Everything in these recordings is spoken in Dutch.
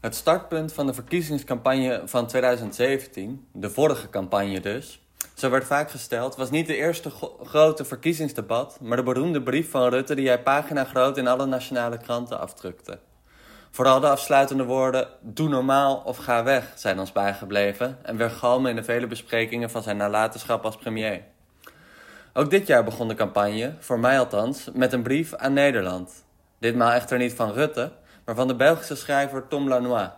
Het startpunt van de verkiezingscampagne van 2017, de vorige campagne dus, zo werd vaak gesteld, was niet de eerste grote verkiezingsdebat, maar de beroemde brief van Rutte die hij pagina groot in alle nationale kranten afdrukte. Vooral de afsluitende woorden doe normaal of ga weg zijn ons bijgebleven en weergalmen in de vele besprekingen van zijn nalatenschap als premier. Ook dit jaar begon de campagne, voor mij althans, met een brief aan Nederland. Ditmaal echter niet van Rutte, maar van de Belgische schrijver Tom Lanois,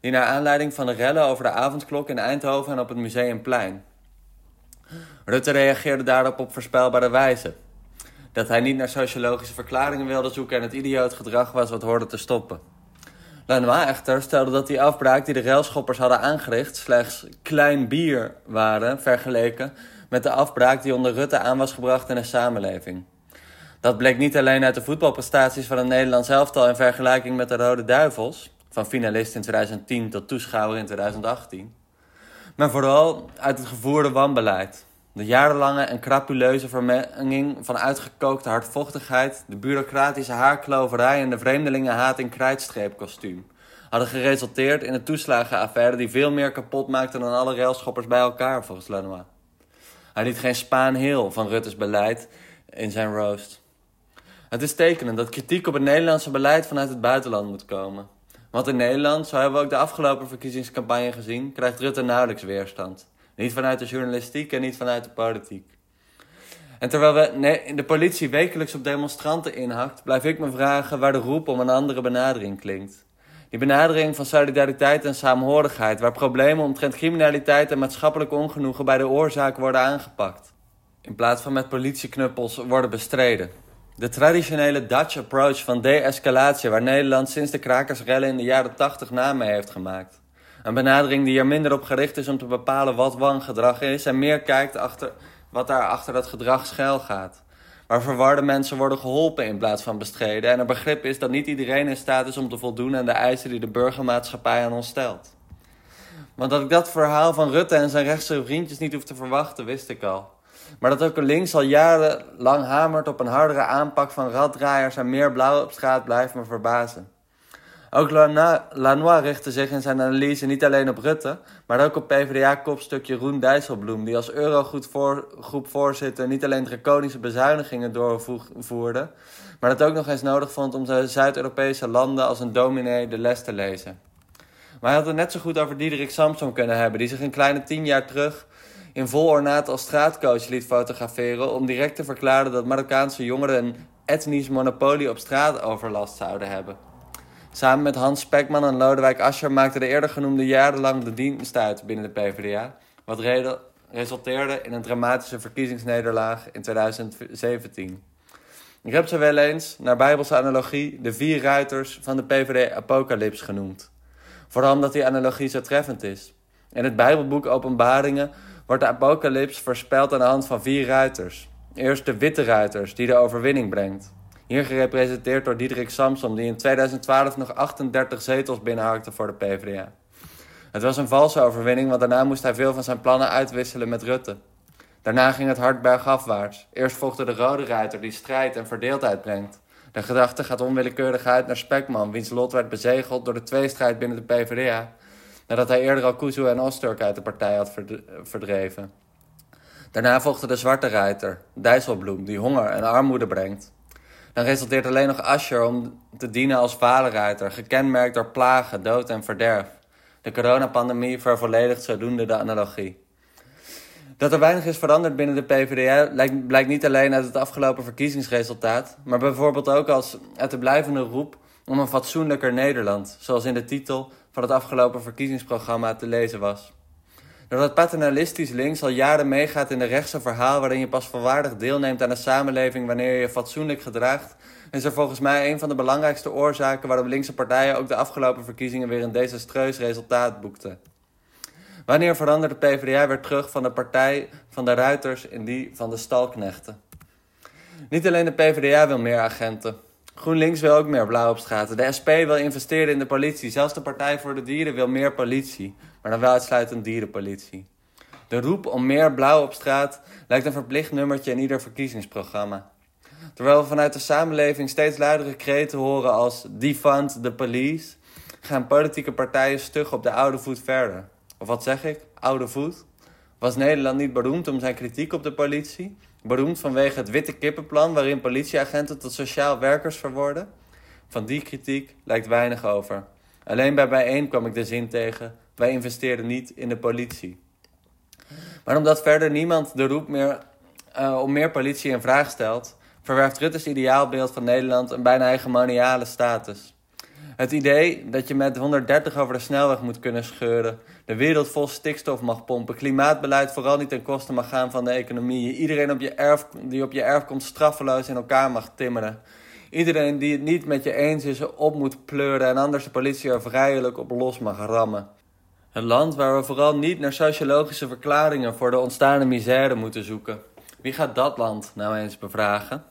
die naar aanleiding van de rellen over de avondklok in Eindhoven en op het Museumplein. Rutte reageerde daarop op voorspelbare wijze. Dat hij niet naar sociologische verklaringen wilde zoeken en het idioot gedrag was wat hoorde te stoppen. Lanois echter stelde dat die afbraak die de railschoppers hadden aangericht slechts klein bier waren vergeleken met de afbraak die onder Rutte aan was gebracht in de samenleving. Dat bleek niet alleen uit de voetbalprestaties van het Nederlands elftal in vergelijking met de Rode Duivels, van finalist in 2010 tot toeschouwer in 2018, maar vooral uit het gevoerde wanbeleid. De jarenlange en crapuleuze vermenging van uitgekookte hardvochtigheid, de bureaucratische haarkloverij en de vreemdelingenhaat in krijtstreepkostuum hadden geresulteerd in een toeslagenaffaire die veel meer kapot maakte dan alle railschoppers bij elkaar, volgens Lanois. Hij liet geen spaan heel van Rutte's beleid in zijn roast. Het is tekenend dat kritiek op het Nederlandse beleid vanuit het buitenland moet komen. Want in Nederland, zo hebben we ook de afgelopen verkiezingscampagne gezien, krijgt Rutte nauwelijks weerstand. Niet vanuit de journalistiek en niet vanuit de politiek. En terwijl we de politie wekelijks op demonstranten inhakt, blijf ik me vragen waar de roep om een andere benadering klinkt. Die benadering van solidariteit en saamhorigheid, waar problemen omtrent criminaliteit en maatschappelijk ongenoegen bij de oorzaak worden aangepakt. In plaats van met politieknuppels worden bestreden. De traditionele Dutch approach van de-escalatie, waar Nederland sinds de krakersrellen in de jaren 80 naam mee heeft gemaakt. Een benadering die er minder op gericht is om te bepalen wat wangedrag is en meer kijkt achter wat daar achter dat gedrag schuil gaat. Waar verwarde mensen worden geholpen in plaats van bestreden en er begrip is dat niet iedereen in staat is om te voldoen aan de eisen die de burgermaatschappij aan ons stelt. Want dat ik dat verhaal van Rutte en zijn rechtse vriendjes niet hoef te verwachten, wist ik al. Maar dat ook links al jarenlang hamert op een hardere aanpak van raddraaiers en meer blauw op straat blijft me verbazen. Ook Lanois richtte zich in zijn analyse niet alleen op Rutte, maar ook op PvdA-kopstuk Jeroen Dijsselbloem, die als Eurogroepvoorzitter niet alleen draconische bezuinigingen doorvoerde, maar dat ook nog eens nodig vond om de Zuid-Europese landen als een dominee de les te lezen. Maar hij had het net zo goed over Diederik Samson kunnen hebben, die zich een kleine tien jaar terug in vol ornaat als straatcoach liet fotograferen om direct te verklaren dat Marokkaanse jongeren een etnisch monopolie op straatoverlast zouden hebben. Samen met Hans Spekman en Lodewijk Asscher maakte de eerder genoemde jarenlang de dienst uit binnen de PvdA, wat resulteerde in een dramatische verkiezingsnederlaag in 2017. Ik heb ze wel eens, naar bijbelse analogie, de vier ruiters van de PvdA-apocalyps genoemd. Vooral omdat die analogie zo treffend is. In het Bijbelboek Openbaringen wordt de apocalyps voorspeld aan de hand van vier ruiters. Eerst de witte ruiters, die de overwinning brengt. Hier gerepresenteerd door Diederik Samsom, die in 2012 nog 38 zetels binnenhakte voor de PvdA. Het was een valse overwinning, want daarna moest hij veel van zijn plannen uitwisselen met Rutte. Daarna ging het hard bergafwaarts. Eerst volgde de rode ruiter die strijd en verdeeldheid brengt. De gedachte gaat onwillekeurig uit naar Spekman, wiens lot werd bezegeld door de tweestrijd binnen de PvdA, nadat hij eerder al Kuzu en Osturk uit de partij had verdreven. Daarna volgde de zwarte ruiter, Dijsselbloem, die honger en armoede brengt. Dan resulteert alleen nog Asher om te dienen als vaderruiter, gekenmerkt door plagen, dood en verderf. De coronapandemie vervolledigt zodoende de analogie. Dat er weinig is veranderd binnen de PvdA blijkt niet alleen uit het afgelopen verkiezingsresultaat, maar bijvoorbeeld ook als uit de blijvende roep om een fatsoenlijker Nederland, zoals in de titel van het afgelopen verkiezingsprogramma te lezen was. Doordat paternalistisch links al jaren meegaat in de rechtse verhaal waarin je pas volwaardig deelneemt aan de samenleving wanneer je je fatsoenlijk gedraagt, is er volgens mij een van de belangrijkste oorzaken waarom linkse partijen ook de afgelopen verkiezingen weer een desastreus resultaat boekten. Wanneer veranderde de PvdA weer terug van de partij van de ruiters in die van de stalknechten? Niet alleen de PvdA wil meer agenten. GroenLinks wil ook meer blauw op straat. De SP wil investeren in de politie. Zelfs de Partij voor de Dieren wil meer politie maar dan wel uitsluitend dierenpolitie. De roep om meer blauw op straat lijkt een verplicht nummertje in ieder verkiezingsprogramma. Terwijl we vanuit de samenleving steeds luidere kreten horen als defund the police, gaan politieke partijen stug op de oude voet verder. Of wat zeg ik? Oude voet? Was Nederland niet beroemd om zijn kritiek op de politie? Beroemd vanwege het witte kippenplan waarin politieagenten tot sociaal werkers verworden? Van die kritiek lijkt weinig over. Alleen bij bijeen kwam ik de zin tegen: wij investeerden niet in de politie. Maar omdat verder niemand de roep meer, uh, om meer politie in vraag stelt, verwerft Rutte's ideaalbeeld van Nederland een bijna hegemoniale status. Het idee dat je met 130 over de snelweg moet kunnen scheuren, de wereld vol stikstof mag pompen, klimaatbeleid vooral niet ten koste mag gaan van de economie, iedereen op je erf, die op je erf komt straffeloos in elkaar mag timmeren. Iedereen die het niet met je eens is op moet pleuren en anders de politie er vrijelijk op los mag rammen. Een land waar we vooral niet naar sociologische verklaringen voor de ontstaande misère moeten zoeken. Wie gaat dat land nou eens bevragen?